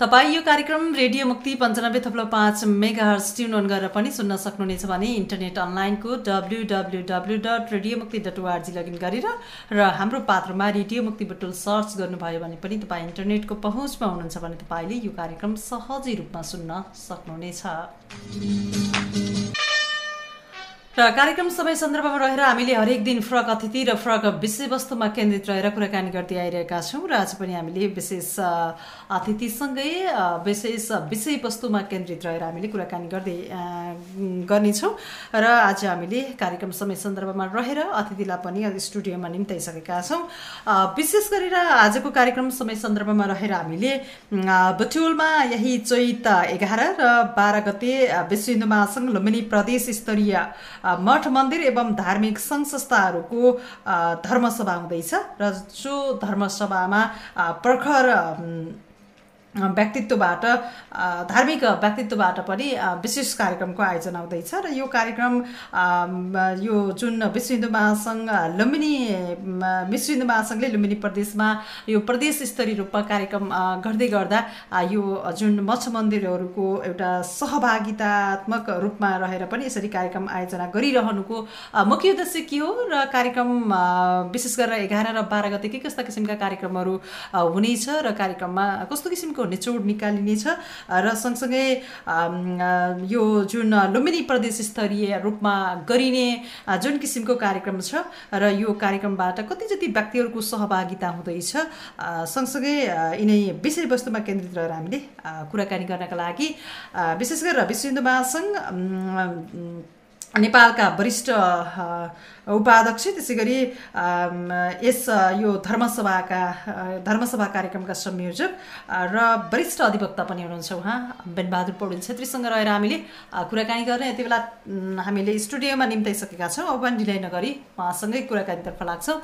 तपाईँ यो कार्यक्रम रेडियो मुक्ति पन्चानब्बे थप्लो पाँच मेगा हर्स ट्युन अन गरेर पनि सुन्न सक्नुहुनेछ भने इन्टरनेट अनलाइनको W W W dot radio Mukti dot org login गरेर र हाम्रो पात्रमा रेडियो मुक्ति बटुल सर्च गर्नुभयो भने पनि तपाईँ इन्टरनेटको पहुँचमा हुनुहुन्छ भने तपाईँले यो कार्यक्रम सहजै रूपमा सुन्न सक्नुहुनेछ। र कार्यक्रम समय सन्दर्भमा रहेर हामीले हरेक दिन फरक अतिथि र फरक विषयवस्तुमा केन्द्रित रहेर कुराकानी गर्दै आइरहेका छौँ र आज पनि हामीले विशेष अतिथिसँगै विशेष विषयवस्तुमा केन्द्रित रहेर हामीले कुराकानी गर्दै गर्नेछौँ। र आज हामीले कार्यक्रम समय सन्दर्भमा रहेर अतिथिलाई पनि स्टुडियोमा निम्ताइसकेका छौँ। विशेष गरेर आजको कार्यक्रम समय सन्दर्भमा रहेर हामीले बटुलमा यही चैत एघार र बाह्र गते विश्व हिन्दू महासङ्घ लुम्बिनी प्रदेश स्तरीय मठ मन्दिर एवं धार्मिक सङ्घ संस्थाहरूको धर्मसभा हुँदैछ। र जो धर्मसभामा प्रखर व्यक्तित्वबाट धार्मिक व्यक्तित्वबाट पनि विशेष कार्यक्रमको आयोजना हुँदैछ र यो कार्यक्रम यो जुन विश्व हिन्दू महासङ्घ लुम्बिनी विश्व हिन्दू महासङ्घले लुम्बिनी प्रदेशमा यो प्रदेश स्तरीय रूपमा कार्यक्रम गर्दै गर्दा यो जुन मठ मन्दिरहरूको एउटा सहभागितात्मक रूपमा रहेर पनि यसरी कार्यक्रम आयोजना गरिरहनुको मुख्य उद्देश्य के हो र कार्यक्रम विशेष गरेर एघार र बाह्र गते के कस्ता किसिमका कार्यक्रमहरू हुनेछ र कार्यक्रममा कस्तो किसिमको निचोड निकालिनेछ। र सँगसँगै यो जुन लुम्बिनी प्रदेश स्तरीय रूपमा गरिने जुन किसिमको कार्यक्रम छ र यो कार्यक्रमबाट कति जति व्यक्तिहरूको सहभागिता हुँदैछ सँगसँगै यिनै विषयवस्तुमा केन्द्रित रहेर हामीले कुराकानी गर्नका लागि विशेष गरेर विश्व हिन्दू महासङ्घ नेपालका वरिष्ठ उपाध्यक्ष त्यसै गरी यस यो धर्मसभाका धर्मसभा कार्यक्रमका संयोजक र वरिष्ठ अधिवक्ता पनि हुनुहुन्छ उहाँ। बेनबहादुर पौडेल छेत्रीसँग रहेर हामीले कुराकानी गर्ने यति बेला हामीले स्टुडियोमा निम्ताइसकेका छौँ। अब पनि ढिलाइ नगरी उहाँसँगै कुराकानीतर्फ लाग्छौँ।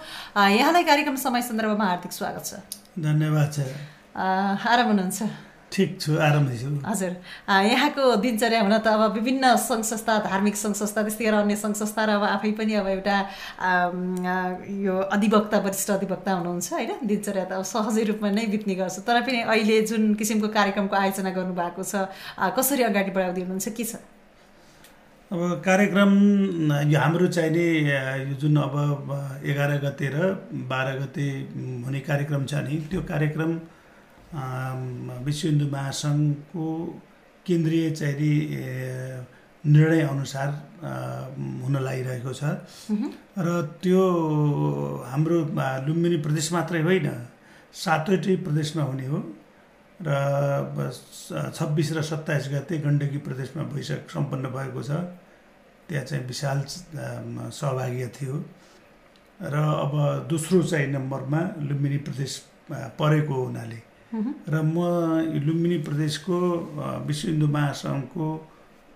यहाँलाई कार्यक्रम समय सन्दर्भमा हार्दिक स्वागत छ। धन्यवाद छ आराम हुनुहुन्छ? ठिक छु आरामै छु। हजुर। यहाँको दिनचर्या हुन त अब विभिन्न सङ्घ संस्था धार्मिक सङ्घ संस्था त्यस्तै गरेर अन्य सङ्घ संस्था र अब आफै पनि अब एउटा यो अधिवक्ता वरिष्ठ अधिवक्ता हुनुहुन्छ होइन? दिनचर्या त अब सहजै रूपमा नै बित्ने गर्छ। तर पनि अहिले जुन किसिमको कार्यक्रमको आयोजना गर्नुभएको छ कसरी अगाडि बढाउँदै हुनुहुन्छ के छ? अब कार्यक्रम यो हाम्रो चाहिने यो जुन अब एघार गते र बाह्र गते हुने कार्यक्रम छ नि त्यो कार्यक्रम विश्व हिन्दू महासङ्घको केन्द्रीय चाहिँ निर्णयअनुसार हुन लागिरहेको छ। र त्यो हाम्रो लुम्बिनी प्रदेश मात्रै होइन सातवटै प्रदेशमा हुने हो। र छब्बिस र सत्ताइस गते गण्डकी प्रदेशमा भइसक सम्पन्न भएको छ। त्यहाँ चाहिँ विशाल सहभागी थियो। र अब दोस्रो चाहिँ नम्बरमा लुम्बिनी प्रदेश परेको हुनाले। र म लुम्बिनी प्रदेशको विश्व हिन्दू महासङ्घको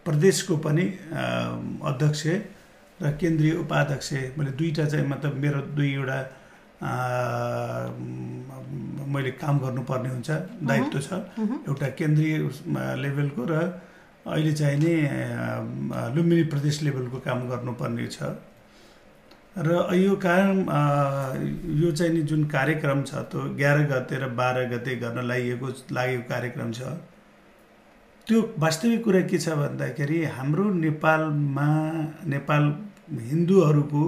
प्रदेशको पनि अध्यक्ष र केन्द्रीय उपाध्यक्ष मैले दुईवटा चाहिँ मतलब मेरो दुईवटा मैले काम गर्नुपर्ने हुन्छ दायित्व छ एउटा केन्द्रीय लेभलको र अहिले चाहिँ नि लुम्बिनी प्रदेश लेभलको काम गर्नुपर्ने छ। र यो कारण यो चाहिँ नि जुन कार्यक्रम छ त्यो एघार गते र बाह्र गते गर्न लागिएको लागेको कार्यक्रम छ। त्यो वास्तविक कुरा के छ भन्दाखेरि हाम्रो नेपालमा नेपाल हिन्दूहरूको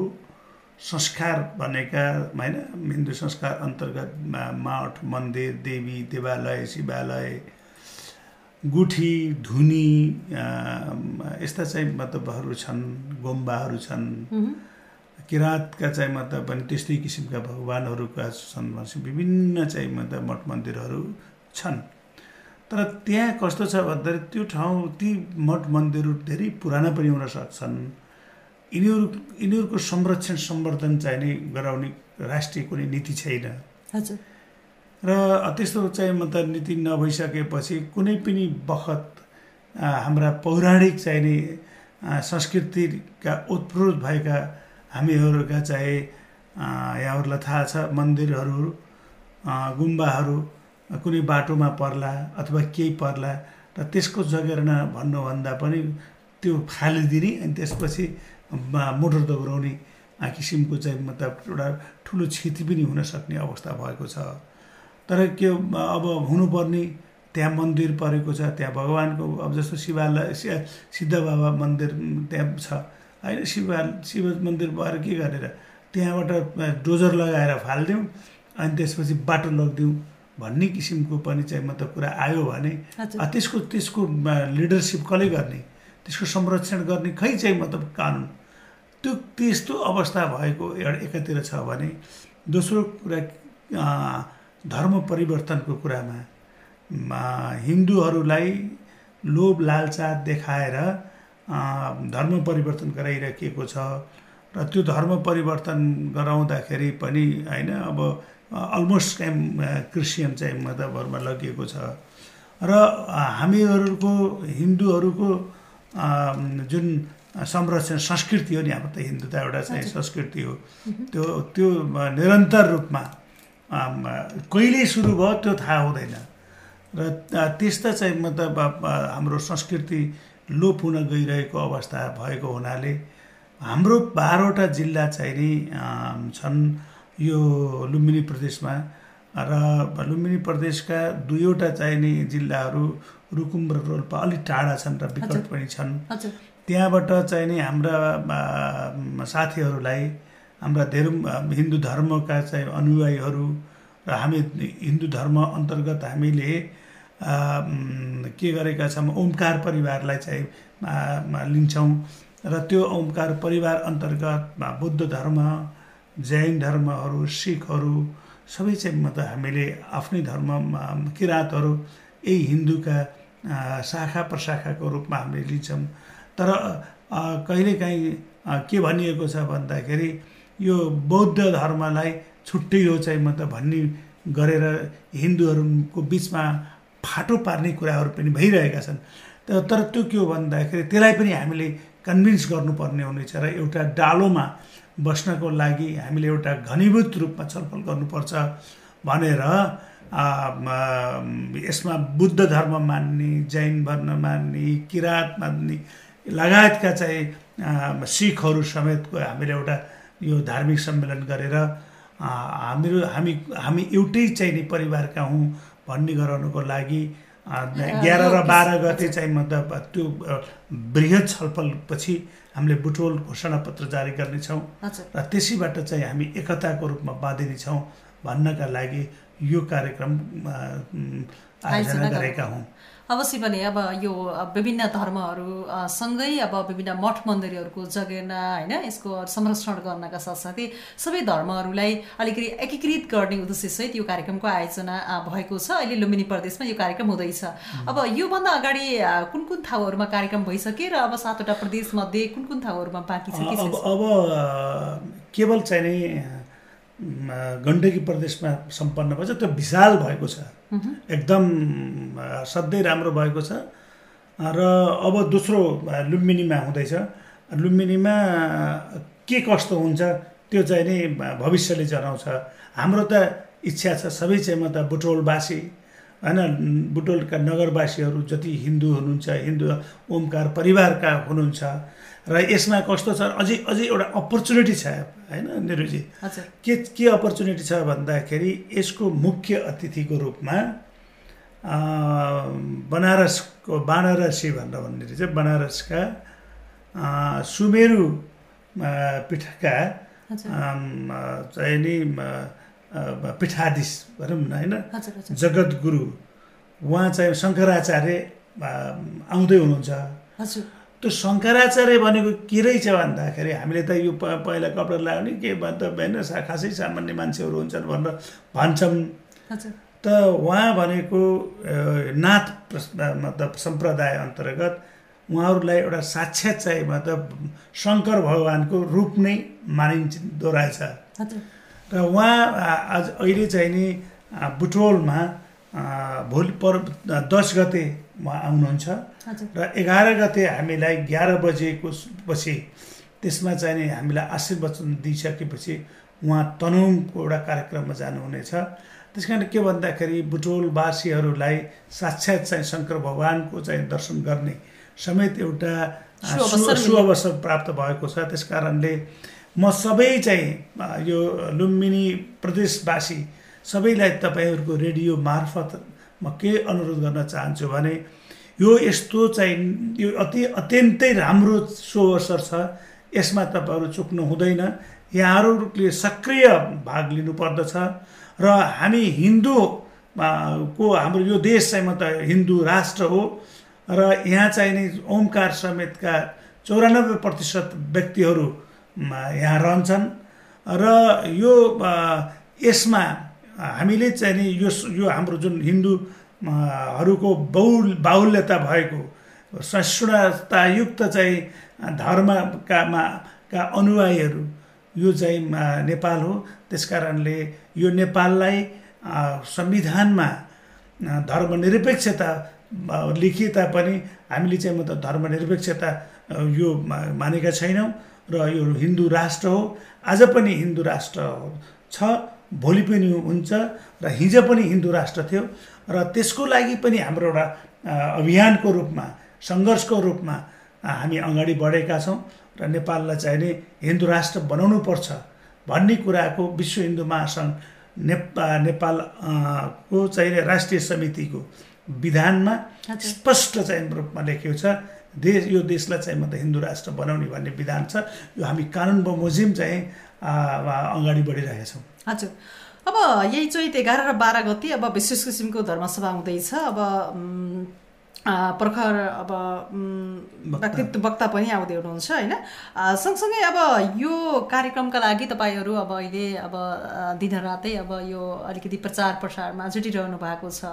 संस्कार भनेका होइन हिन्दू संस्कार अन्तर्गत मठ मन्दिर देवी देवालय शिवालय गुठी धुनी यस्ता चाहिँ मतलबहरू छन् गुम्बाहरू छन्। किराँतका चाहिँ मतलब पनि त्यस्तै किसिमका भगवान्हरूका छन् भनेपछि विभिन्न चाहिँ मतलब मठ मन्दिरहरू छन्। तर त्यहाँ कस्तो छ भन्दाखेरि त्यो ठाउँ ती मठ मन्दिरहरू धेरै पुराना पनि हुन सक्छन्। यिनीहरू यिनीहरूको संरक्षण सम्वर्धन चाहिँ नै गराउने राष्ट्रिय कुनै नीति छैन। र त्यस्तो चाहिँ मतलब नीति नभइसकेपछि कुनै पनि बखत हाम्रा पौराणिक चाहिने संस्कृतिका उत्प्रोत भएका हामीहरूका चाहिँ यहाँहरूलाई थाहा छ मन्दिरहरू गुम्बाहरू कुनै बाटोमा पर्ला अथवा केही पर्ला र त्यसको जगेर्ना भन्नुभन्दा पनि त्यो फालिदिने अनि त्यसपछि मोटर दोहोऱ्याउने किसिमको चाहिँ मतलब एउटा ठुलो क्षति पनि हुन सक्ने अवस्था भएको छ। तर के अब हुनुपर्ने त्यहाँ मन्दिर परेको छ त्यहाँ भगवान्को अब जस्तो शिवालय सिद्ध बाबा मन्दिर त्यहाँ छ। होइन शिवा शिव मन्दिर भएर के गरेर त्यहाँबाट डोजर लगाएर फालिदिउँ अनि त्यसपछि बाटो लगिदिउँ भन्ने किसिमको पनि चाहिँ मतलब कुरा आयो भने त्यसको त्यसको लिडरसिप कसले गर्ने त्यसको संरक्षण गर्ने खै चाहिँ मतलब कानुन? त्यो त्यस्तो अवस्था भएको एउटा एकातिर छ भने दोस्रो कुरा धर्म परिवर्तनको कुरामा हिन्दूहरूलाई लोभ लालचा देखाएर धर्म परिवर्तन गराइराखिएको छ। र त्यो धर्म परिवर्तन गराउँदाखेरि पनि होइन अब अलमोस्ट चाहिँ क्रिस्चियन चाहिँ मतभरमा लगिएको छ। र हामीहरूको हिन्दूहरूको जुन संरक्षण संस्कृति हो नि हाम्रो त हिन्दू त एउटा चाहिँ। संस्कृति हो। त्यो त्यो निरन्तर रूपमा कहिले सुरु भयो त्यो थाहा हुँदैन। र त्यस्ता चाहिँ मतलब हाम्रो संस्कृति लोप हुन गइरहेको अवस्था भएको हुनाले हाम्रो बाह्रवटा जिल्ला चाहिँ नि छन् यो लुम्बिनी प्रदेशमा। र लुम्बिनी प्रदेशका दुईवटा चाहिँ नि जिल्लाहरू रुकुम र रोल्पा अलिक टाढा छन् र विकट। पनि छन्। त्यहाँबाट चाहिँ नि हाम्रा साथीहरूलाई हाम्रा धेरै हिन्दू धर्मका चाहिँ अनुयायीहरू र हामी हिन्दू धर्म अन्तर्गत हामीले के गरेका छौँ ओमकार परिवारलाई चाहिँ लिन्छौँ। र त्यो ओमकार परिवार अन्तर्गत बुद्ध धर्म जैन धर्महरू सिखहरू सबै चाहिँ मतलब हामीले आफ्नै धर्म किराँतहरू यही हिन्दूका शाखा प्रशाखाको रूपमा हामीले लिन्छौँ। तर कहिलेकाहीँ के भनिएको छ भन्दाखेरि यो बौद्ध धर्मलाई छुट्टै हो चाहिँ मतलब भन्ने गरेर हिन्दूहरूको बिचमा फाटो पार्ने कुराहरू पनि भइरहेका छन्। तर त्यो के हो भन्दाखेरि त्यसलाई पनि हामीले कन्भिन्स गर्नुपर्ने हुनेछ र एउटा डालोमा बस्नको लागि हामीले एउटा घनीभूत रूपमा छलफल गर्नुपर्छ भनेर यसमा बुद्ध धर्म मान्ने जैन धर्म मान्ने किराँत मान्ने लगायतका चाहिँ सिखहरू समेतको हामीले एउटा यो धार्मिक सम्मेलन गरेर हामीहरू हामी हामी एउटै चाहिँ नि परिवारका हौँ भन्ने गराउनुको लागि एघार र बाह्र गते चाहिँ मतलब त्यो अ, बृहत छलफलपछि हामीले बुटोल घोषणापत्र जारी गर्नेछौँ। र त्यसैबाट चाहिँ हामी एकताको रूपमा बाँधिनेछौँ भन्नका लागि यो कार्यक्रम आयोजना गरेका हौँ अवश्य पनि अब यो विभिन्न धर्महरू अ, सँगै अब विभिन्न मठ मन्दिरहरूको जगेर्ना होइन यसको संरक्षण गर्नका साथसाथै सबै धर्महरूलाई अलिकति एकीकृत गर्ने उद्देश्यसहित यो कार्यक्रमको आयोजना भएको छ। अहिले लुम्बिनी प्रदेशमा यो कार्यक्रम हुँदैछ। अब योभन्दा अगाडि कुन कुन ठाउँहरूमा कार्यक्रम भइसके र अब सातवटा प्रदेशमध्ये कुन कुन ठाउँहरूमा बाँकी छ अब केवल चाहिँ गण्डकी प्रदेशमा सम्पन्न भएको छ त्यो विशाल भएको छ। एकदम सधैँ राम्रो भएको छ। र अब दोस्रो लुम्बिनीमा हुँदैछ। लुम्बिनीमा के कस्तो हुन्छ त्यो चाहिँ नि भविष्यले जनाउँछ। हाम्रो त इच्छा छ सबै चाहिँ म त बुटोलवासी होइन? बुटोलका नगरवासीहरू जति हिन्दू हुनुहुन्छ हिन्दू ओमकार परिवारका हुनुहुन्छ र यसमा कस्तो छ अझै अझै एउटा अपर्च्युनिटी छ होइन निरुजी हजुर। के के अपर्च्युनिटी छ भन्दाखेरि यसको मुख्य अतिथिको रूपमा बनारसको बनारसी भनेर भन्ने चाहिँ बनारसका सुमेरु पीठका चाहिँ नि पीठाधीश भनौँ न होइन? जगद्गुरु। उहाँ चाहिँ शङ्कराचार्य आउँदै हुनुहुन्छ। हजुर। त्यो शङ्कराचार्य भनेको के रहेछ भन्दाखेरि हामीले त यो प पहिला कपडा लगाउने के भन्दा होइन सा- खासै सामान्य मान्छेहरू हुन्छन् भनेर भन्छौँ हजुर। त उहाँ भनेको नाथ मतलब सम्प्रदाय अन्तर्गत उहाँहरूलाई एउटा साक्षात् चाहिँ मतलब शङ्कर भगवान्को रूप नै मानिँदो रहेछ। र उहाँ आज अहिले चाहिँ नि बुटोलमा भोलि पर दस गते उहाँ आउनुहुन्छ। र एघार गते हामीलाई एघार बजेको पछि त्यसमा चाहिँ नि हामीलाई आशीर्वचन दिइसकेपछि उहाँ तनहुङको एउटा कार्यक्रममा जानुहुनेछ। त्यस कारण के भन्दाखेरि बुटोलवासीहरूलाई साक्षात् चाहिँ शङ्कर भगवान्को चाहिँ दर्शन गर्ने समेत एउटा सुअवसर प्राप्त भएको छ। त्यस कारणले म सबै चाहिँ यो लुम्बिनी प्रदेशवासी सबैलाई तपाईँहरूको रेडियो मार्फत म के अनुरोध गर्न चाहन्छु भने यो यस्तो चाहिँ यो अति अत्यन्तै राम्रो सुअवसर छ। यसमा तपाईँहरू चुक्नु हुँदैन। यहाँहरूले सक्रिय भाग लिनुपर्दछ। र हामी हिन्दू को हाम्रो यो देश चाहिँ म त हिन्दू राष्ट्र हो। र यहाँ चाहिँ नि ओमकार समेतका चौरानब्बे प्रतिशत व्यक्तिहरू यहाँ रहन्छन्। र यो यसमा हामीले चाहिँ यो यो हाम्रो जुन हिन्दू हरूको बहुल बाहुल्यता भएको सहिष्णुतायुक्त चाहिँ धर्मकामा का अनुयायीहरू यो चाहिँ नेपाल हो। त्यस कारणले यो नेपाललाई संविधानमा धर्मनिरपेक्षता लेखिए तापनि हामीले चाहिँ म त धर्मनिरपेक्षता यो मानेका छैनौँ र यो हिन्दू राष्ट्र हो। आज पनि हिन्दू राष्ट्र छ भोलि पनि हुन्छ र हिजो पनि हिन्दू राष्ट्र थियो। र त्यसको लागि पनि हाम्रो एउटा अभियानको रूपमा सङ्घर्षको रूपमा हामी अगाडि बढेका छौँ र नेपाललाई चाहिने हिन्दू राष्ट्र बनाउनु पर्छ भन्ने कुराको विश्व हिन्दू महासङ्घ नेपा नेपाल को चाहिँ राष्ट्रिय समितिको विधानमा स्पष्ट चाहिँ रूपमा लेखिएको छ देश यो देशलाई चाहिँ म त हिन्दू राष्ट्र बनाउने भन्ने विधान छ। यो हामी कानुन बमोजिम चाहिँ अगाडि बढिरहेका छौँ। हजुर। अब यही चैत एघार र बाह्र गति अब विशेष किसिमको धर्मसभा हुँदैछ अब प्रखर अब व्यक्तित्व वक्ता पनि आउँदै हुनुहुन्छ होइन? सँगसँगै अब यो कार्यक्रमका लागि तपाईँहरू अब अहिले अब दिनरातै अब यो अलिकति प्रचार प्रसारमा जुटिरहनु भएको छ।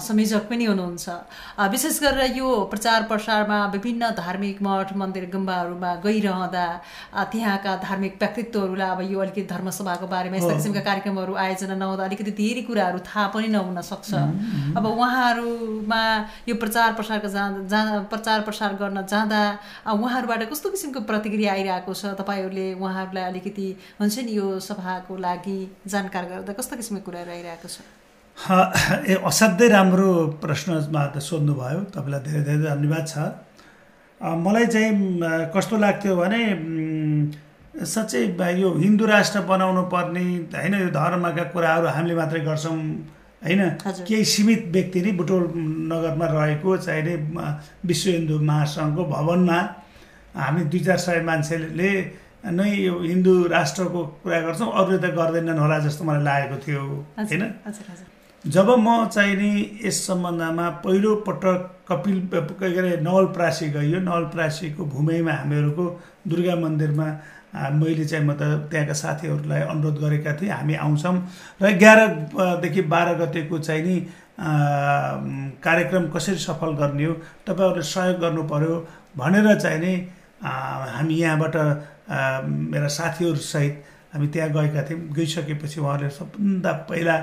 संयोजक पनि हुनुहुन्छ। विशेष गरेर यो प्रचार प्रसारमा विभिन्न धार्मिक मठ मन्दिर गुम्बाहरूमा गइरहँदा त्यहाँका धार्मिक व्यक्तित्वहरूलाई अब यो अलिकति धर्मसभाको बारेमा यस्ता किसिमका कार्यक्रमहरू आयोजना नहुँदा अलिकति धेरै कुराहरू थाहा पनि नहुन सक्छ। अब उहाँहरूमा यो यो प्रचार प्रसारको जाँदा प्रचार प्रसार गर्न जाँदा उहाँहरूबाट कस्तो किसिमको प्रतिक्रिया आइरहेको छ? तपाईँहरूले उहाँहरूलाई अलिकति हुन्छ नि यो सभाको लागि जानकार गर्दा कस्तो किसिमको कुराहरू आइरहेको छ? ए असाध्यै राम्रो प्रश्नमा त सोध्नुभयो। तपाईँलाई धेरै धेरै धन्यवाद छ। मलाई चाहिँ कस्तो लाग्थ्यो भने साँच्चै यो हिन्दू राष्ट्र बनाउनु पर्ने होइन यो धर्मका कुराहरू हामीले मात्रै गर्छौँ। होइन? केही सीमित व्यक्ति नै बुटोल नगरमा रहेको चाहिने विश्व हिन्दू महासङ्घको भवनमा हामी दुई चार सय मान्छेले नै यो हिन्दू राष्ट्रको कुरा गर्छौँ अरूले त गर्दैनन् होला जस्तो मलाई लागेको थियो होइन? जब म चाहिँ नि यस सम्बन्धमा पहिलो पटक कपिल के अरे नवलप्रासी गइयो नवलप्रासीको भूमिमा हामीहरूको दुर्गा मन्दिरमा मैले चाहिँ म त त्यहाँका साथीहरूलाई अनुरोध गरेका थिएँ हामी आउँछौँ। र एघारदेखि बाह्र गतेको चाहिँ नि कार्यक्रम कसरी सफल गर्ने हो तपाईँहरूले सहयोग गर्नु पऱ्यो भनेर चाहिँ नि हामी यहाँबाट मेरा साथीहरूसहित हामी त्यहाँ गएका थियौँ। गइसकेपछि उहाँहरूले सबभन्दा पहिला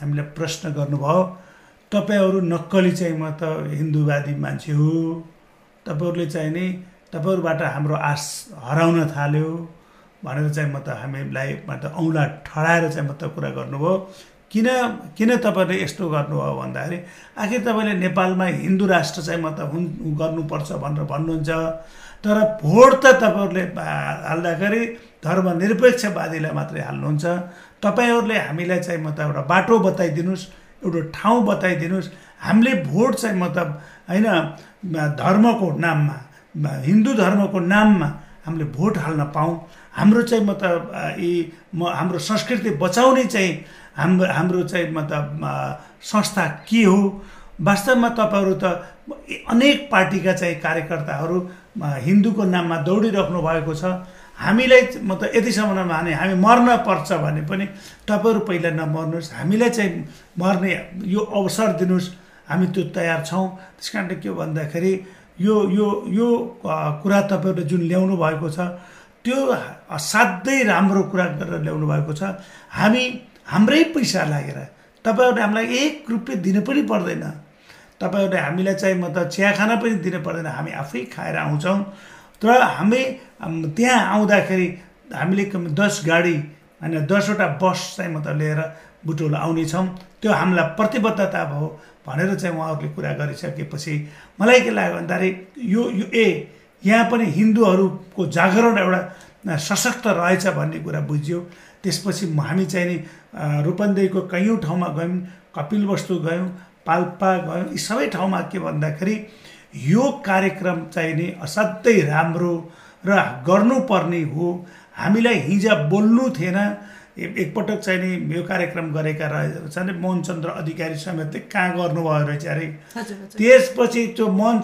हामीलाई प्रश्न गर्नुभयो तपाईँहरू नक्कली चाहिँ म त हिन्दूवादी मान्छे हो। तपाईँहरूले चाहिँ नि तपाईँहरूबाट हाम्रो आश हराउन थाल्यो भनेर चाहिँ म त हामीलाई त औँला ठडाएर चाहिँ म त कुरा गर्नुभयो। किन किन तपाईँहरूले यस्तो गर्नुभयो भन्दाखेरि आखिर तपाईँले नेपालमा हिन्दू राष्ट्र चाहिँ म त हुन् गर्नुपर्छ भनेर भन्नुहुन्छ। तर भोट त तपाईँहरूले हाल्दाखेरि धर्मनिरपेक्षवादीलाई मात्रै हाल्नुहुन्छ। तपाईँहरूले हामीलाई चाहिँ म त एउटा बाटो बताइदिनुहोस् एउटा ठाउँ बताइदिनुहोस्। हामीले भोट चाहिँ म त होइन धर्मको नाममा हिन्दू धर्मको नाममा हामीले भोट हाल्न पाऊँ। हाम्रो चाहिँ म त यी म हाम्रो संस्कृति बचाउने चाहिँ हाम्रो हाम्रो चाहिँ मतलब संस्था के हो? वास्तवमा तपाईँहरू त अनेक पार्टीका चाहिँ कार्यकर्ताहरू हिन्दूको नाममा दौडिराख्नु भएको छ। हामीलाई म त यतिसम्म भने हामी मर्न पर्छ भने पनि तपाईँहरू पहिला नमर्नुहोस्। हामीलाई चाहिँ मर्ने यो अवसर दिनुहोस्। हामी त्यो तयार छौँ। त्यस कारणले के भन्दाखेरि यो यो यो कुरा तपाईँहरूले जुन ल्याउनु भएको छ त्यो असाध्यै राम्रो कुरा गरेर ल्याउनु भएको छ। हामी हाम्रै पैसा लागेर तपाईँहरूले हामीलाई एक रुपियाँ दिनु पनि पर्दैन। तपाईँहरूले हामीलाई चाहिँ म त चिया खाना पनि दिनु पर्दैन। हामी आफै खाएर आउँछौँ। तर हामी त्यहाँ आउँदाखेरि हामीले दस गाडी होइन दसवटा बस चाहिँ म त लिएर बुटोल आउनेछौँ। त्यो हामीलाई प्रतिबद्धता भयो भनेर चाहिँ उहाँहरूले कुरा गरिसकेपछि मलाई के लाग्यो भन्दाखेरि यो यो ए यहाँ पनि हिन्दूहरूको जागरण एउटा सशक्त रहेछ भन्ने कुरा बुझ्यो। त्यसपछि हामी चाहिँ नि रूपन्देहीको कैयौँ ठाउँमा गयौँ कपिल वस्तु गयौँ पाल्पा गयौँ यी सबै ठाउँमा के भन्दाखेरि यो कार्यक्रम चाहिँ नि असाध्यै राम्रो र गर्नुपर्ने हो। हामीलाई हिजो बोल्नु थिएन। एकपटक चाहिँ नि यो कार्यक्रम गरेका रहेछन् मोहनचन्द्र अधिकारी समेत कहाँ गर्नुभयो रहेछ अरे। त्यसपछि त्यो मोहन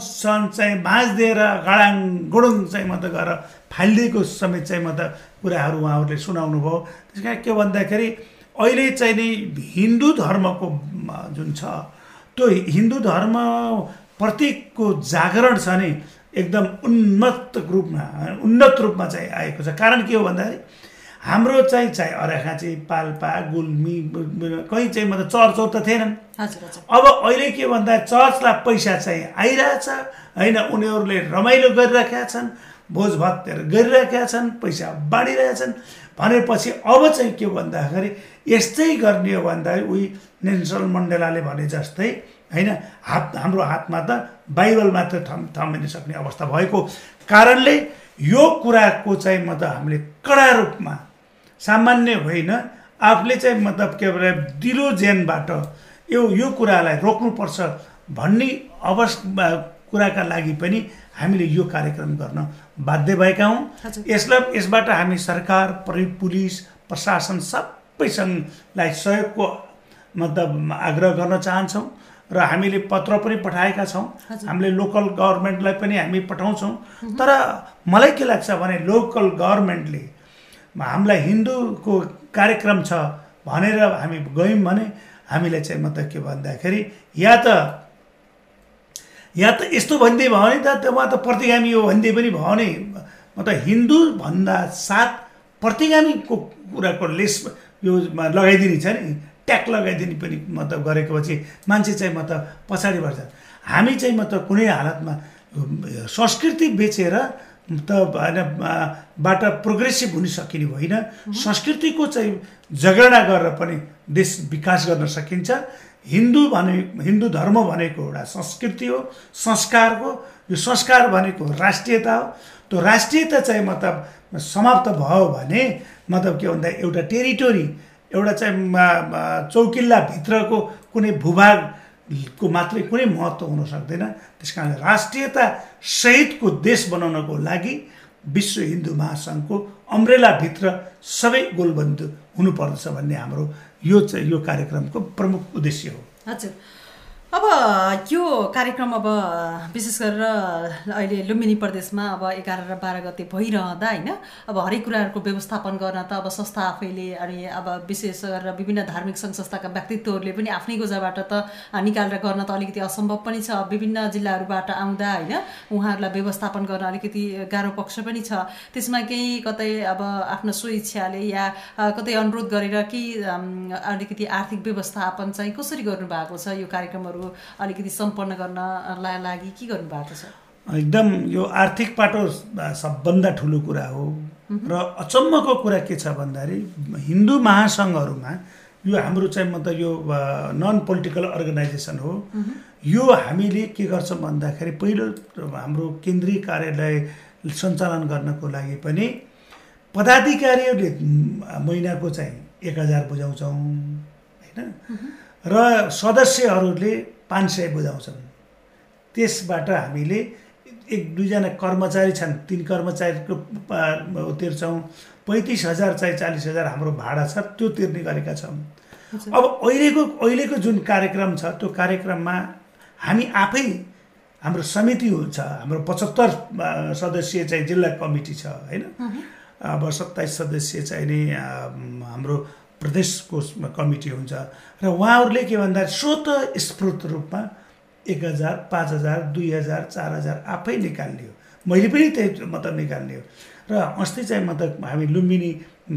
चाहिँ दिएर गाडाङ गुडुङ चाहिँ म त गएर फालिदिएको समेत चाहिँ म त कुराहरू उहाँहरूले सुनाउनु भयो त्यस कारण के भन्दाखेरि अहिले चाहिँ नि हिन्दू धर्मको जुन छ त्यो हिन्दू धर्म प्रतिको जागरण छ नि एकदम उन्नत रूपमा उन्नत रूपमा चाहिँ आएको छ। कारण के हो भन्दाखेरि हाम्रो चाहिँ चाहिँ अराखाँची पाल्पा गुल्मी कहीँ चाहिँ मतलब चर्चौँ त थिएनन्। अब अहिले के भन्दा चर्चलाई पैसा चाहिँ आइरहेछ होइन उनीहरूले रमाइलो गरिरहेका छन् भोज भत्तेर गरिरहेका छन् पैसा बाँडिरहेछन् भनेपछि अब चाहिँ के भन्दाखेरि यस्तै गर्ने हो भन्दाखेरि उही नेल्सन मण्डेलाले भने जस्तै होइन? हात हाम्रो हातमा त बाइबल मात्र थम थमिन सक्ने अवस्था भएको कारणले यो कुराको चाहिँ मतलब हामीले कडा रूपमा सामान्य होइन आफूले चाहिँ मतलब के भन्छ दिलो ज्यानबाट यो यो कुरालाई रोक्नुपर्छ भन्ने अवस्था कुराका लागि पनि हामीले यो कार्यक्रम गर्न बाध्य भएका हौँ। यसलाई यसबाट हामी सरकार पुलिस प्रशासन सबैसँगलाई सहयोगको मतलब आग्रह गर्न चाहन्छौँ। र हामीले पत्र पनि पठाएका छौँ। हामीले लोकल गभर्मेन्टलाई पनि हामी पठाउँछौँ। तर मलाई के लाग्छ भने लोकल गभर्मेन्टले हामीलाई हिन्दूको कार्यक्रम छ भनेर हामी गयौँ भने हामीले चाहिँ मतलब के भन्दाखेरि या त या त यस्तो भनिदिए भयो भने त उहाँ त प्रतिगामी हो भनिदिए पनि भयो भने मतलब हिन्दू भन्दा साथ प्रतिगामीको कुराको लेस यो लगाइदिने छ नि। ट्याक लगाइदिने पनि मतलब गरेको पछि मान्छे चाहिँ मतलब पछाडि बढ्छ। हामी चाहिँ मतलब कुनै हालतमा संस्कृति बेचेर त होइन बाट प्रोग्रेसिभ हुन सकिने होइन संस्कृतिको चाहिँ जगेडा गरेर पनि देश विकास गर्न सकिन्छ। हिन्दू भने हिन्दू धर्म भनेको एउटा संस्कृति हो संस्कारको यो संस्कार भनेको राष्ट्रियता हो। त्यो राष्ट्रियता चाहिँ मतलब समाप्त भयो भने मतलब के भन्दा एउटा टेरिटोरी एउटा चाहिँ चौकिल्लाभित्रको कुनै भूभाग को मात्रै कुनै महत्त्व हुन सक्दैन। त्यस कारण राष्ट्रियता सहितको देश बनाउनको लागि विश्व हिन्दू महासङ्घको अम्ब्रेलाभित्र सबै गोलबन्धु हुनुपर्दछ भन्ने हाम्रो यो चाहिँ यो कार्यक्रमको प्रमुख उद्देश्य हो। हजुर। अब यो कार्यक्रम अब विशेष गरेर अहिले लुम्बिनी प्रदेशमा अब एघार र बाह्र गते भइरहँदा होइन अब हरेक कुराहरूको व्यवस्थापन गर्न त अब संस्था आफैले अनि अब विशेष गरेर विभिन्न धार्मिक सङ्घ संस्थाका व्यक्तित्वहरूले पनि आफ्नै गोजाबाट त निकालेर गर्न त अलिकति असम्भव पनि छ। विभिन्न जिल्लाहरूबाट आउँदा होइन उहाँहरूलाई व्यवस्थापन गर्न अलिकति गाह्रो पक्ष पनि छ। त्यसमा केही कतै अब आफ्नो स्वेच्छाले या कतै अनुरोध गरेर केही अलिकति आर्थिक व्यवस्थापन चाहिँ कसरी गर्नुभएको छ यो कार्यक्रमहरू? अलिकति सम्पन्न गर्न लागि के गर्नुभएको छ? एकदम यो आर्थिक पाटो सबभन्दा ठुलो कुरा हो। र अचम्मको कुरा के छ भन्दाखेरि हिन्दू महासङ्घहरूमा यो हाम्रो चाहिँ मतलब यो नन पोलिटिकल अर्गनाइजेसन हो। यो हामीले के गर्छौँ भन्दाखेरि पहिलो हाम्रो केन्द्रीय कार्यालय सञ्चालन गर्नको लागि पनि पदाधिकारीहरूले महिनाको चाहिँ एक हजार बुझाउँछौँ होइन? र सदस्यहरूले पाँच सय बुझाउँछन्। त्यसबाट हामीले एक दुईजना कर्मचारी छन् तिन कर्मचारीको तिर्छौँ पैँतिस हजार चाहिँ चालिस हजार हाम्रो भाडा छ त्यो तिर्ने गरेका छौँ। अब अहिलेको अहिलेको जुन कार्यक्रम छ त्यो कार्यक्रममा हामी आफै हाम्रो समिति हुन्छ हाम्रो पचहत्तर सदस्यीय चाहिँ जिल्ला कमिटी छ होइन? अब सत्ताइस सदस्य चाहिँ नि हाम्रो प्रदेशको कमिटी हुन्छ। र उहाँहरूले के भन्दा स्वत स्फूर्त रूपमा एक हजार पाँच हजार दुई हजार चार हजार आफै निकाल्ने हो मैले पनि त्यही मतलब निकाल्ने हो। र अस्ति चाहिँ मतलब हामी लुम्बिनी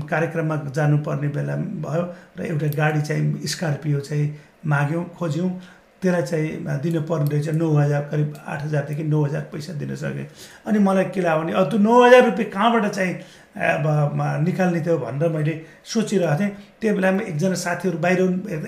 कार्यक्रममा जानुपर्ने बेला भयो र एउटा गाडी चाहिँ स्कर्पियो चाहिँ माग्यौँ खोज्यौँ। त्यसलाई चाहिँ दिनुपर्ने रहेछ नौ हजार करिब आठ हजारदेखि नौ हजार पैसा दिन सकेँ। अनि मलाई के लाग्यो भने अब त्यो नौ हजार रुपियाँ कहाँबाट चाहिँ निकाल्ने थियो भनेर मैले सोचिरहेको थिएँ। त्यो बेलामा एकजना साथीहरू बाहिर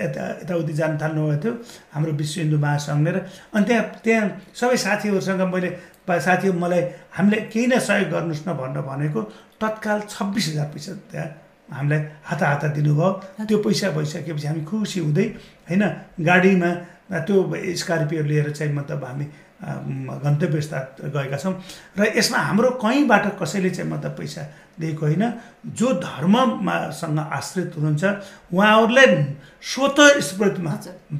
यता यताउति जान थाल्नुभएको थियो हाम्रो विश्व हिन्दू महासङ्घले र अनि त्यहाँ त्यहाँ सबै साथीहरूसँग मैले साथीहरू मलाई हामीले केही न सहयोग गर्नुहोस् न भनेर भनेको। तत्काल छब्बिस हजार पैसा त्यहाँ हामीलाई हात हात दिनुभयो। त्यो पैसा भइसकेपछि हामी खुसी हुँदै होइन गाडीमा त्यो स्कर्पियो लिएर चाहिँ मतलब हामी अम, गन्तव्यस्थ गएका छौँ र यसमा हाम्रो कहीँबाट कसैले चाहिँ मतलब पैसा दिएको होइन जो धर्ममासँग आश्रित हुनुहुन्छ उहाँहरूलाई स्वतः।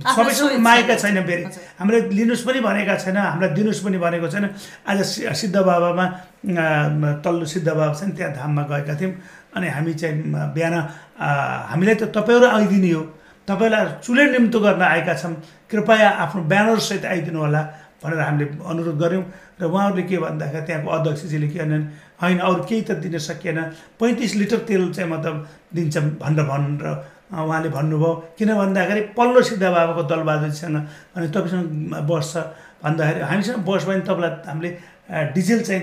आफ्नो सबैसँग मागेका। छैन फेरि। हामीले लिनुहोस् पनि भनेका छैन हामीलाई दिनुहोस् पनि भनेको छैन आज सि- सिद्ध बाबामा तल्लो सिद्ध बाबा छ नि त्यहाँ धाममा गएका थियौँ अनि हामी चाहिँ बिहान हामीलाई त तपाईँहरू आइदिने हो तपाईँलाई चुले निम्तो गर्न आएका छौँ कृपया आफ्नो ब्यानरसहित आइदिनु होला भनेर हामीले अनुरोध गऱ्यौँ र उहाँहरूले के भन्दाखेरि त्यहाँको अध्यक्षजीले के भन्यो भने होइन अरू केही त दिन सकिएन पैँतिस लिटर तेल चाहिँ मतलब दिन्छ भनेर अ, उहाँले भन्नुभयो। किन भन्दाखेरि पल्लो सिद्ध बाबाको दलबहादुरजीसँग अनि तपाईँसँग बस छ भन्दाखेरि हामीसँग बस भयो भने तपाईँलाई हामीले डिजेल चाहिँ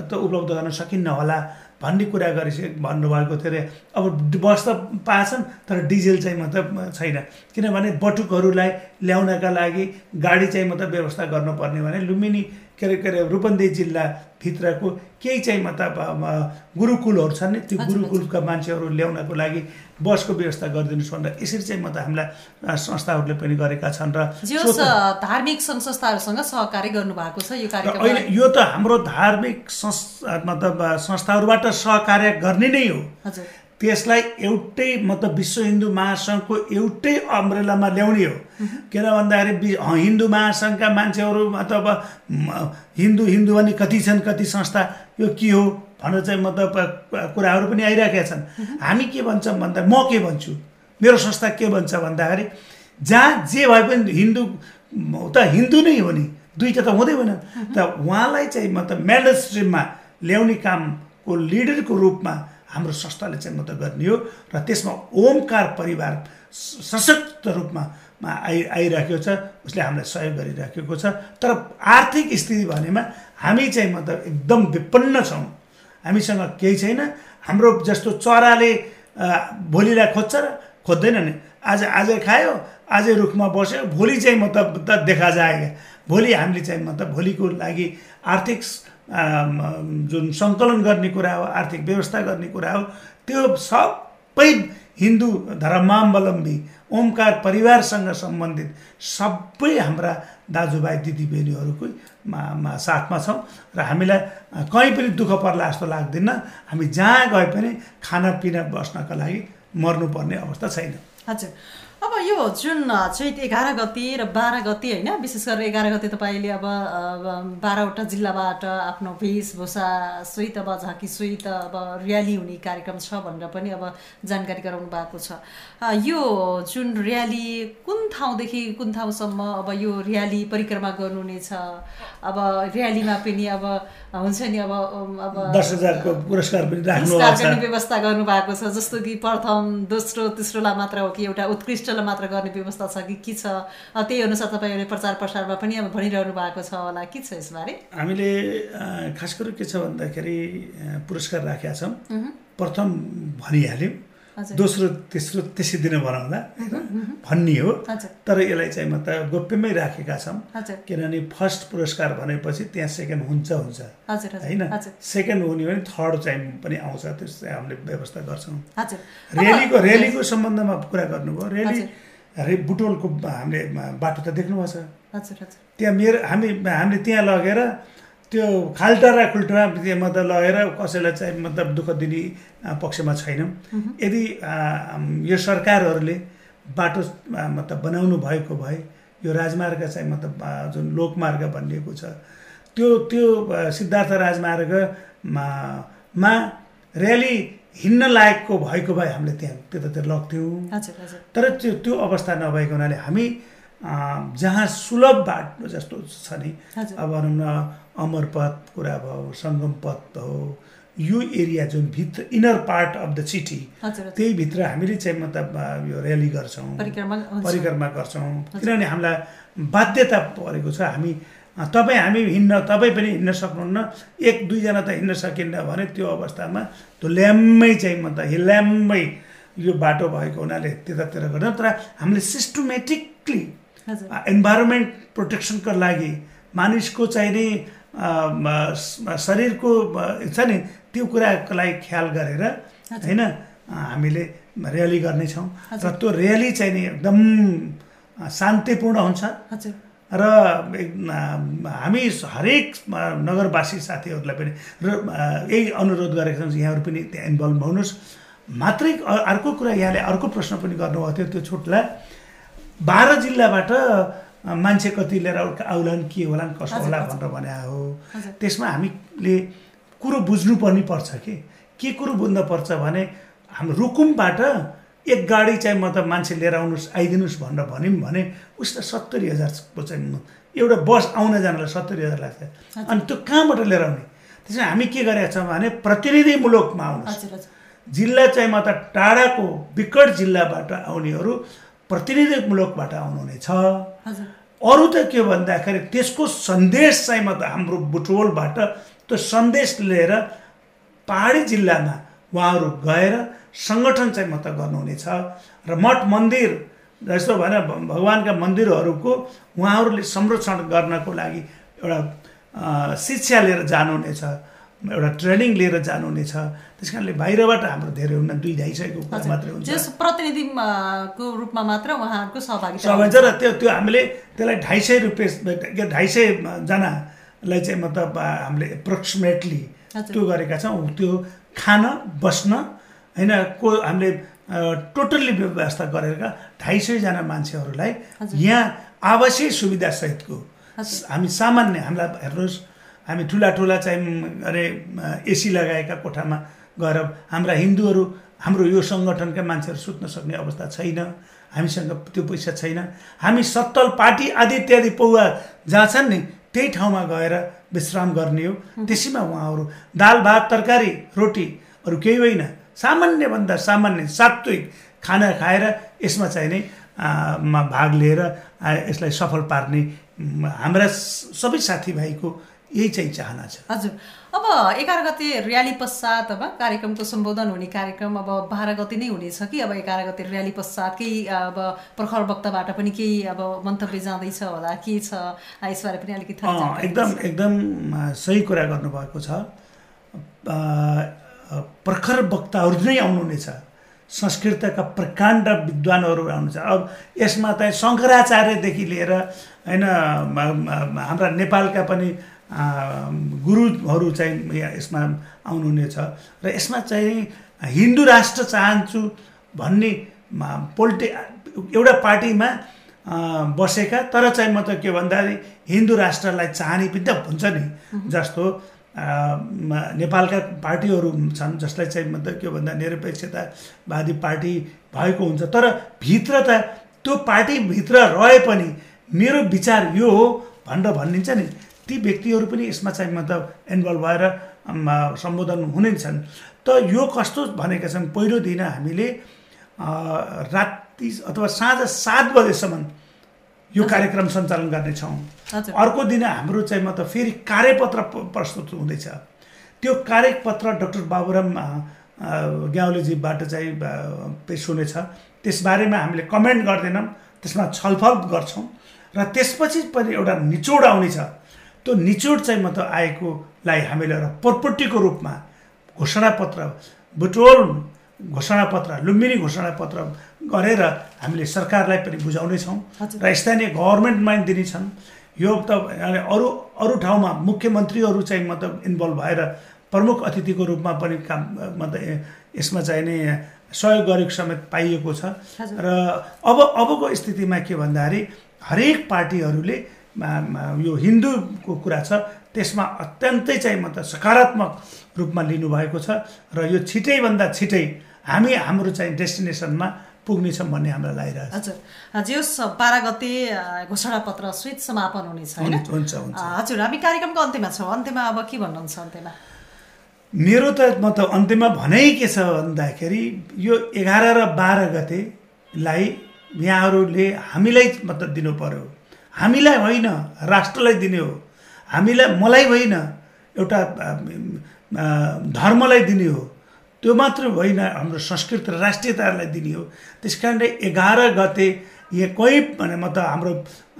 उपलब्ध गर्न सकिन्न होला भन्ने कुरा गरेपछि भन्नुभएको थियो अरे। अब बस त पाछन् तर डिजेल चाहिँ मतलब छैन। किनभने बटुकहरूलाई ल्याउनका लागि गाडी चाहिँ मतलब व्यवस्था गर्नुपर्ने भने लुम्बिनी के अरे के अरे रूपन्देही जिल्लाभित्रको केही चाहिँ मतलब गुरुकुलहरू छन् नि त्यो गुरुकुलका मान्छेहरू ल्याउनको लागि बसको व्यवस्था गरिदिनुहोस् भनेर यसरी चाहिँ म त हामीलाई संस्थाहरूले पनि गरेका छन् र धार्मिक संस्थाहरूसँग सहकार्य गर्नुभएको छ यो र अहिले यो त हाम्रो धार्मिक संस् मतलब संस्थाहरूबाट सहकार्य गर्ने नै हो। त्यसलाई एउटै मतलब विश्व हिन्दू महासङ्घको एउटै अम्ब्रेलामा ल्याउने हो। किन भन्दाखेरि हिन्दू महासङ्घका मान्छेहरू अथवा म, हिन्दू हिन्दू भने कति छन् कति संस्था यो के हो भनेर चाहिँ मतलब कुराहरू पनि आइरहेका छन्। हामी के भन्छौँ भन्दा म के भन्छु? मेरो संस्था के भन्छ भन्दाखेरि जहाँ जे भए पनि हिन्दू त हिन्दू नै हो नि दुईवटा त हुँदै होइन त उहाँलाई चाहिँ मतलब मेडल स्ट्रिममा ल्याउने कामको लिडरको रूपमा हाम्रो संस्थाले चाहिँ मतलब गर्ने हो र त्यसमा ओमकार परिवार सशक्त रूपमा आइ आइराखेको छ उसले हामीलाई सहयोग गरिराखेको छ। तर आर्थिक स्थिति भनेमा हामी चाहिँ मतलब एकदम विपन्न छौँ। हामीसँग केही छैन। हाम्रो जस्तो चराले भोलिलाई खोज्छ र खोज्दैन नि। आज आज खायो आजै रुखमा बस्यो भोलि चाहिँ मतलब देखा जाएगा। भोलि हामीले चाहिँ मतलब भोलिको लागि आर्थिक जुन सङ्कलन गर्ने कुरा हो आर्थिक व्यवस्था गर्ने कुरा हो त्यो सबै हिन्दू धर्मावलम्बी ओमकार परिवारसँग सम्बन्धित सबै हाम्रा दाजुभाइ दिदीबहिनीहरूको साथमा छौँ र हामीलाई कहीँ पनि दुःख पर्ला जस्तो लाग्दैन। हामी जहाँ गए पनि खानापिना बस्नका लागि मर्नुपर्ने अवस्था छैन। हजुर। अब यो जुन चैत एघार गते र बाह्र गते होइन विशेष गरेर एघार गते तपाईँले अब बाह्रवटा जिल्लाबाट आफ्नो वेशभूषा सहित अब झाँकी सहित अब र्याली हुने कार्यक्रम छ भनेर पनि अब जानकारी गराउनु भएको छ। यो जुन र्याली कुन ठाउँदेखि कुन ठाउँसम्म अब यो र्याली परिक्रमा गर्नुहुनेछ? अब र्यालीमा पनि अब हुन्छ नि अब अब दस हजारको पुरस्कार पनि राख्नु व्यवस्था गर्नुभएको छ जस्तो कि प्रथम दोस्रो तेस्रोलाई मात्र हो कि एउटा उत्कृष्टलाई मात्र गर्ने व्यवस्था छ कि के छ? त्यही अनुसार तपाईँहरूले प्रचार प्रसारमा पनि अब भनिरहनु भएको छ होला। के छ यसबारे? हामीले खास गरेर के छ भन्दाखेरि पुरस्कार राखेका छौँ। प्रथम भनिहाल्यौँ। दोस्रो तेस्रो त्यसै दिन बनाउँदा भन्ने हो। तर यसलाई चाहिँ म त गोप्यमै राखेका छौँ। किनभने फर्स्ट पुरस्कार भनेपछि त्यहाँ सेकेन्ड हुन्छ हुन्छ। होइन? सेकेन्ड हुने भने थर्ड चाहिँ पनि आउँछ त्यस चाहिँ हामीले व्यवस्था गर्छौँ। रेलीको रेलीको सम्बन्धमा कुरा गर्नुभयो। रेली बुटोलको हामीले बाटो त देख्नुभएको छ। त्यहाँ मेरो हामी हामीले त्यहाँ लगेर त्यो खाल्टा र त्यहाँ मतलब लगेर कसैलाई चाहिँ मतलब दुःख दिने पक्षमा छैनौँ। यदि यो सरकारहरूले बाटो मतलब बनाउनु भएको भए यो राजमार्ग चाहिँ मतलब जुन लोकमार्ग भनिएको छ त्यो त्यो सिद्धार्थ राजमार्गमा मा र्याली हिँड्न लायकको भएको भए हामीले त्यहाँ त्यतातिर लग्थ्यौँ तर त्यो त्यो अवस्था नभएको हुनाले हामी जहाँ सुलभ बाटो जस्तो छ नि अब भनौँ न अमरपथ कुरा भयो सङ्गम पथ हो यो एरिया जुन भित्र inner part of the city त्यही भित्र हामीले चाहिँ मतलब यो र्याली गर्छौँ परिक्रमा गर्छौँ। किनभने हामीलाई बाध्यता परेको छ। हामी तपाईँ हामी हिँड्न तपाईँ पनि हिँड्न सक्नुहुन्न। एक दुईजना त हिँड्न सकिन्न भने त्यो अवस्थामा त्यो ल्याम्मै चाहिँ म त ल्याम्मै यो बाटो भएको हुनाले त्यतातिर गर्दैन। तर हामीले सिस्टमेटिकली इन्भाइरोमेन्ट प्रोटेक्सनको लागि मानिसको चाहिने शरीरको छ नि त्यो कुराको लागि ख्याल गरेर होइन हामीले र्याली गर्नेछौँ। र त्यो र्याली चाहिँ नि एकदम शान्तिपूर्ण हुन्छ। र हामी हरेक नगरवासी साथीहरूलाई पनि र यही अनुरोध गरेका छौँ यहाँहरू पनि त्यहाँ इन्भल्भ हुनुहोस्। मात्रै अर्को कुरा यहाँले अर्को प्रश्न पनि गर्नुभएको थियो त्यो छुटलाई बाह्र जिल्लाबाट मान्छे कति लिएर आउ- आउलान् के होलान् कसो होला। भनेर भने हो। त्यसमा हामीले कुरो बुझ्नु पर्ने पर्छ कि। के कुरो बुझ्न पर्छ भने हाम्रो रुकुमबाट एक गाडी चाहिँ म त मान्छे लिएर आउनुहोस् आइदिनुहोस् भनेर भन्यौँ भने उसलाई सत्तरी हजारको चाहिँ एउटा बस आउन जानलाई सत्तरी हजार लाग्छ। अनि त्यो कहाँबाट लिएर आउने? त्यसमा हामी के गरेका छौँ भने प्रतिनिधिमूलकमा आउनुहोस्। हजुर हजुर। जिल्ला चाहिँ म त टाढाको विकट जिल्लाबाट आउनेहरू प्रतिनिधिमूलकबाट आउनुहुनेछ। हजुर अरू त के भन्दाखेरि त्यसको सन्देश चाहिँ म त हाम्रो बुटवलबाट त्यो सन्देश लिएर पहाडी जिल्लामा उहाँहरू गएर सङ्गठन चाहिँ म त गर्नुहुनेछ। र मठ मन्दिर जस्तो भने भगवान्का मन्दिरहरूको उहाँहरूले संरक्षण गर्नको लागि एउटा शिक्षा लिएर जानुहुनेछ। एउटा ट्रेनिङ लिएर जानुहुनेछ। त्यस कारणले बाहिरबाट हाम्रो धेरै हुन्न दुई ढाई सयको कुरा मात्रै हुन्छ। जस प्रतिनिधि अ, को रूपमा मात्र उहाँहरूको सहभागिता सबै छ र त्यो त्यो हामीले त्यसलाई ढाई सय रुपियाँ ढाई सयजनालाई चाहिँ मतलब हामीले एप्रोक्सिमेटली। त्यो गरेका छौँ। त्यो खान बस्न होइन को हामीले टोटल्ली व्यवस्था गरेर ढाई सयजना मान्छेहरूलाई यहाँ आवासीय सुविधासहितको हामी सामान्य हामीलाई हेर्नुहोस् हामी ठुला ठुला चाहिँ अरे एसी लगाएका कोठामा गएर हाम्रा हिन्दूहरू हाम्रो यो सङ्गठनका मान्छेहरू सुत्न सक्ने अवस्था छैन हामीसँग त्यो पैसा छैन। हामी सत्तल पार्टी आदि इत्यादि पौवा जहाँ छन् नि त्यही ठाउँमा गएर विश्राम गर्ने हो। त्यसैमा उहाँहरू दाल भात तरकारी रोटीहरू केही होइन। सामान्यभन्दा सामान्य सात्विक खाना खाएर यसमा चाहिँ नै भाग लिएर यसलाई सफल पार्ने हाम्रा सबै साथीभाइको यही चाहिँ चाहना छ। हजुर। अब एघार गते र्याली पश्चात अब कार्यक्रमको सम्बोधन हुने कार्यक्रम अब बाह्र गते नै हुनेछ कि अब एघार गते र्याली पश्चात केही अब प्रखर वक्ताबाट पनि केही अब मन्तव्य जाँदैछ होला के छ यसबारे पनि अलिकति एकदम। एकदम सही कुरा गर्नुभएको छ। प्रखर वक्ताहरू नै आउनुहुनेछ। संस्कृतका प्रकाण्ड विद्वानहरू आउनुहुन्छ। अब यसमा चाहिँ शङ्कराचार्यदेखि लिएर होइन हाम्रा नेपालका पनि गुरुहरू चाहिँ यसमा आउनुहुनेछ। र यसमा चाहिँ हिन्दू राष्ट्र चाहन्छु भन्ने पोलिटि एउटा पार्टीमा बसेका। तर चाहिँ म त के भन्दाखेरि हिन्दू राष्ट्रलाई चाहने पनि त हुन्छ नि। जस्तो नेपालका पार्टीहरू छन् जसलाई चाहिँ मतलब के भन्दा निरपेक्षतावादी पार्टी भएको हुन्छ। तर भित्र त त्यो पार्टीभित्र रहे पनि मेरो विचार यो हो भनेर भनिदिन्छ नि। ती व्यक्तिहरू पनि यसमा चाहिँ मतलब इन्भल्भ भएर सम्बोधन हुने छन् त यो कस्तो भनेका छन्? पहिलो दिन हामीले राति अथवा साँझ सात बजेसम्म यो कार्यक्रम सञ्चालन गर्नेछौँ। अर्को दिन हाम्रो चाहिँ मतलब फेरि कार्यपत्र प्रस्तुत हुँदैछ। त्यो कार्यपत्र डक्टर बाबुराम ग्याउलेजीबाट चाहिँ पेस हुनेछ। त्यसबारेमा हामीले कमेन्ट गर्दैनौँ। त्यसमा छलफल गर्छौँ। र त्यसपछि पनि एउटा निचोड आउनेछ त्यो निचोड चाहिँ मतलब आएकोलाई हामीले एउटा प्रपर्टीको रूपमा घोषणापत्र बुटोल घोषणापत्र लुम्बिनी घोषणापत्र गरेर हामीले सरकारलाई पनि बुझाउनेछौँ। र स्थानीय गभर्मेन्टमा पनि दिनेछन् यो त अरू अरू ठाउँमा मुख्यमन्त्रीहरू चाहिँ मतलब इन्भल्भ भएर प्रमुख अतिथिको रूपमा पनि काम मतलब यसमा चाहिँ नि सहयोग गरेको समेत पाइएको छ। र अब अबको स्थितिमा के भन्दाखेरि हरेक पार्टीहरूले यो हिन्दूको कुरा छ त्यसमा अत्यन्तै चाहिँ मतलब सकारात्मक रूपमा लिनुभएको छ र यो छिटैभन्दा छिटै हामी हाम्रो चाहिँ डेस्टिनेसनमा पुग्नेछौँ भन्ने हामीलाई लागिरहेको छ। हजुर। जे होस् बाह्र गते अ, घोषणापत्र स्वित समापन हुनेछ हुन्छ हुन्छ हजुर हामी कार्यक्रमको अन्त्यमा छौँ। अन्त्यमा अब के भन्नुहुन्छ अन्त्यमा? मेरो त म त अन्त्यमा भनाइ के छ भन्दाखेरि यो एघार र बाह्र गतेलाई यहाँहरूले हामीलाई मतलब दिनु पर्यो। हामीलाई होइन राष्ट्रलाई दिने हो। हामीलाई मलाई होइन एउटा धर्मलाई दिने हो। त्यो मात्र होइन हाम्रो संस्कृति र राष्ट्रियतालाई दिने हो। त्यस कारणले एघार गते यहाँ कोही भने मतलब हाम्रो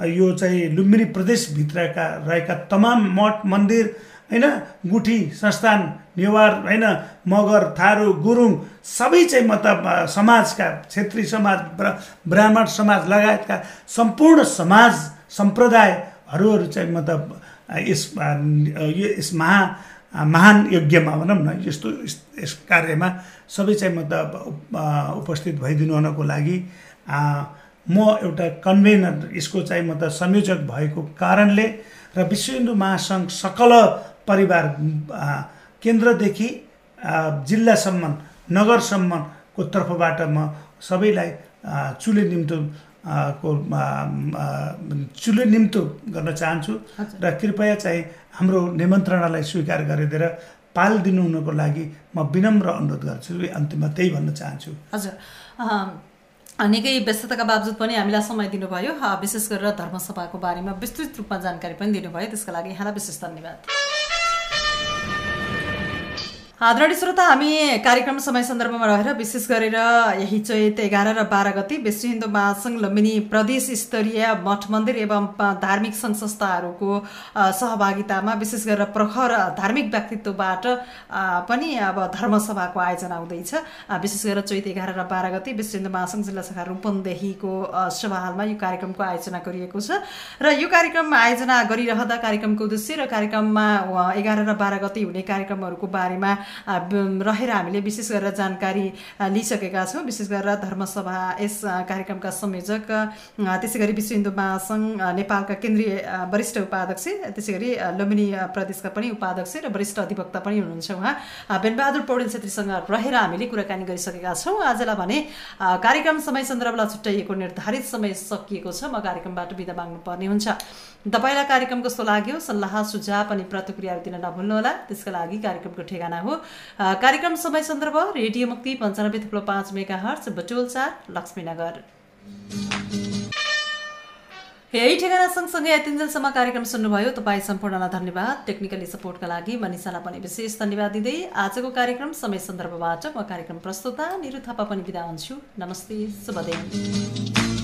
यो चाहिँ लुम्बिनी प्रदेशभित्रका रहेका तमाम मठ मन्दिर होइन गुठी संस्थान नेवार होइन मगर थारू गुरुङ सबै चाहिँ मतलब समाजका छेत्री समाज ब्र ब्राह्मण समाज लगायतका सम्पूर्ण समाज सम्प्रदायहरू चाहिँ मतलब यस यो यस महा महान यज्ञमा भनौँ न यस्तो यस कार्यमा सबै चाहिँ मतलब उपस्थित भइदिनु हुनको लागि म एउटा कन्भेनर यसको चाहिँ मतलब संयोजक भएको कारणले र विश्व हिन्दू महासङ्घ सकल परिवार केन्द्रदेखि जिल्लासम्म नगरसम्मको तर्फबाट म सबैलाई चुले निम्तो को चुले निम्तो गर्न चाहन्छु र कृपया चाहिँ हाम्रो निमन्त्रणालाई स्वीकार गरिदिएर पालिदिनु हुनुको लागि म विनम्र अनुरोध गर्छु अन्तिममा त्यही भन्न चाहन्छु। हजुर। निकै व्यस्तताका बावजुद पनि हामीलाई समय दिनुभयो। विशेष गरेर धर्मसभाको बारेमा विस्तृत रूपमा जानकारी पनि दिनुभयो। त्यसका लागि यहाँलाई विशेष धन्यवाद। आदरणीय श्रोता हामी कार्यक्रम समय सन्दर्भमा रहेर विशेष गरेर यही चैत एघार र बाह्र गति विश्व हिन्दू महासङ्घ लुम्बिनी प्रदेश स्तरीय मठ मन्दिर एवं धार्मिक सङ्घ संस्थाहरूको सहभागितामा विशेष गरेर प्रखर धार्मिक व्यक्तित्वबाट पनि अब धर्मसभाको आयोजना हुँदैछ। विशेष गरेर चैत एघार र बाह्र गति विश्व हिन्दू महासङ्घ जिल्ला शाखा रूपन्देहीको सभाहालमा यो कार्यक्रमको आयोजना गरिएको छ। र यो कार्यक्रम आयोजना गरिरहँदा कार्यक्रमको उद्देश्य र कार्यक्रममा एघार र बाह्र गति हुने कार्यक्रमहरूको बारेमा रहेर हामीले विशेष गरेर जानकारी लिइसकेका छौँ। विशेष गरेर धर्मसभा यस कार्यक्रमका संयोजक त्यसै गरी विश्व हिन्दू महासङ्घ नेपालका केन्द्रीय वरिष्ठ उपाध्यक्ष त्यसै गरी लुम्बिनी प्रदेशका पनि उपाध्यक्ष र वरिष्ठ अधिवक्ता पनि हुनुहुन्छ उहाँ। बेनबहादुर पौडेल छेत्रीसँग रहेर हामीले कुराकानी गरिसकेका छौँ। आजलाई भने कार्यक्रम समय सन्दर्भलाई छुट्याइएको निर्धारित समय सकिएको छ। म कार्यक्रमबाट बिदा माग्नुपर्ने हुन्छ। तपाईँलाई कार्यक्रम कस्तो लाग्यो सल्लाह सुझाव अनि प्रतिक्रियाहरू दिन नभुल्नुहोला। त्यसका लागि कार्यक्रमको ठेगाना हो। कार्यक्रम समय सन्दर्भ रेडियो मुक्ति पन्चानब्बे थुप्रो पाँच मेगा हर्च बटोल चार लक्ष्मीनगर यही ठेगाना सँगसँगै यतिन्जेलसम्म कार्यक्रम सुन्नुभयो। तपाईँ सम्पूर्णलाई धन्यवाद। टेक्निकली सपोर्टका लागि मनिषालाई पनि विशेष धन्यवाद दिँदै आजको कार्यक्रम समय सन्दर्भबाट म कार्यक्रम प्रस्तुता निरु थापा पनि बिदा हुन्छु। नमस्ते शुभ दिन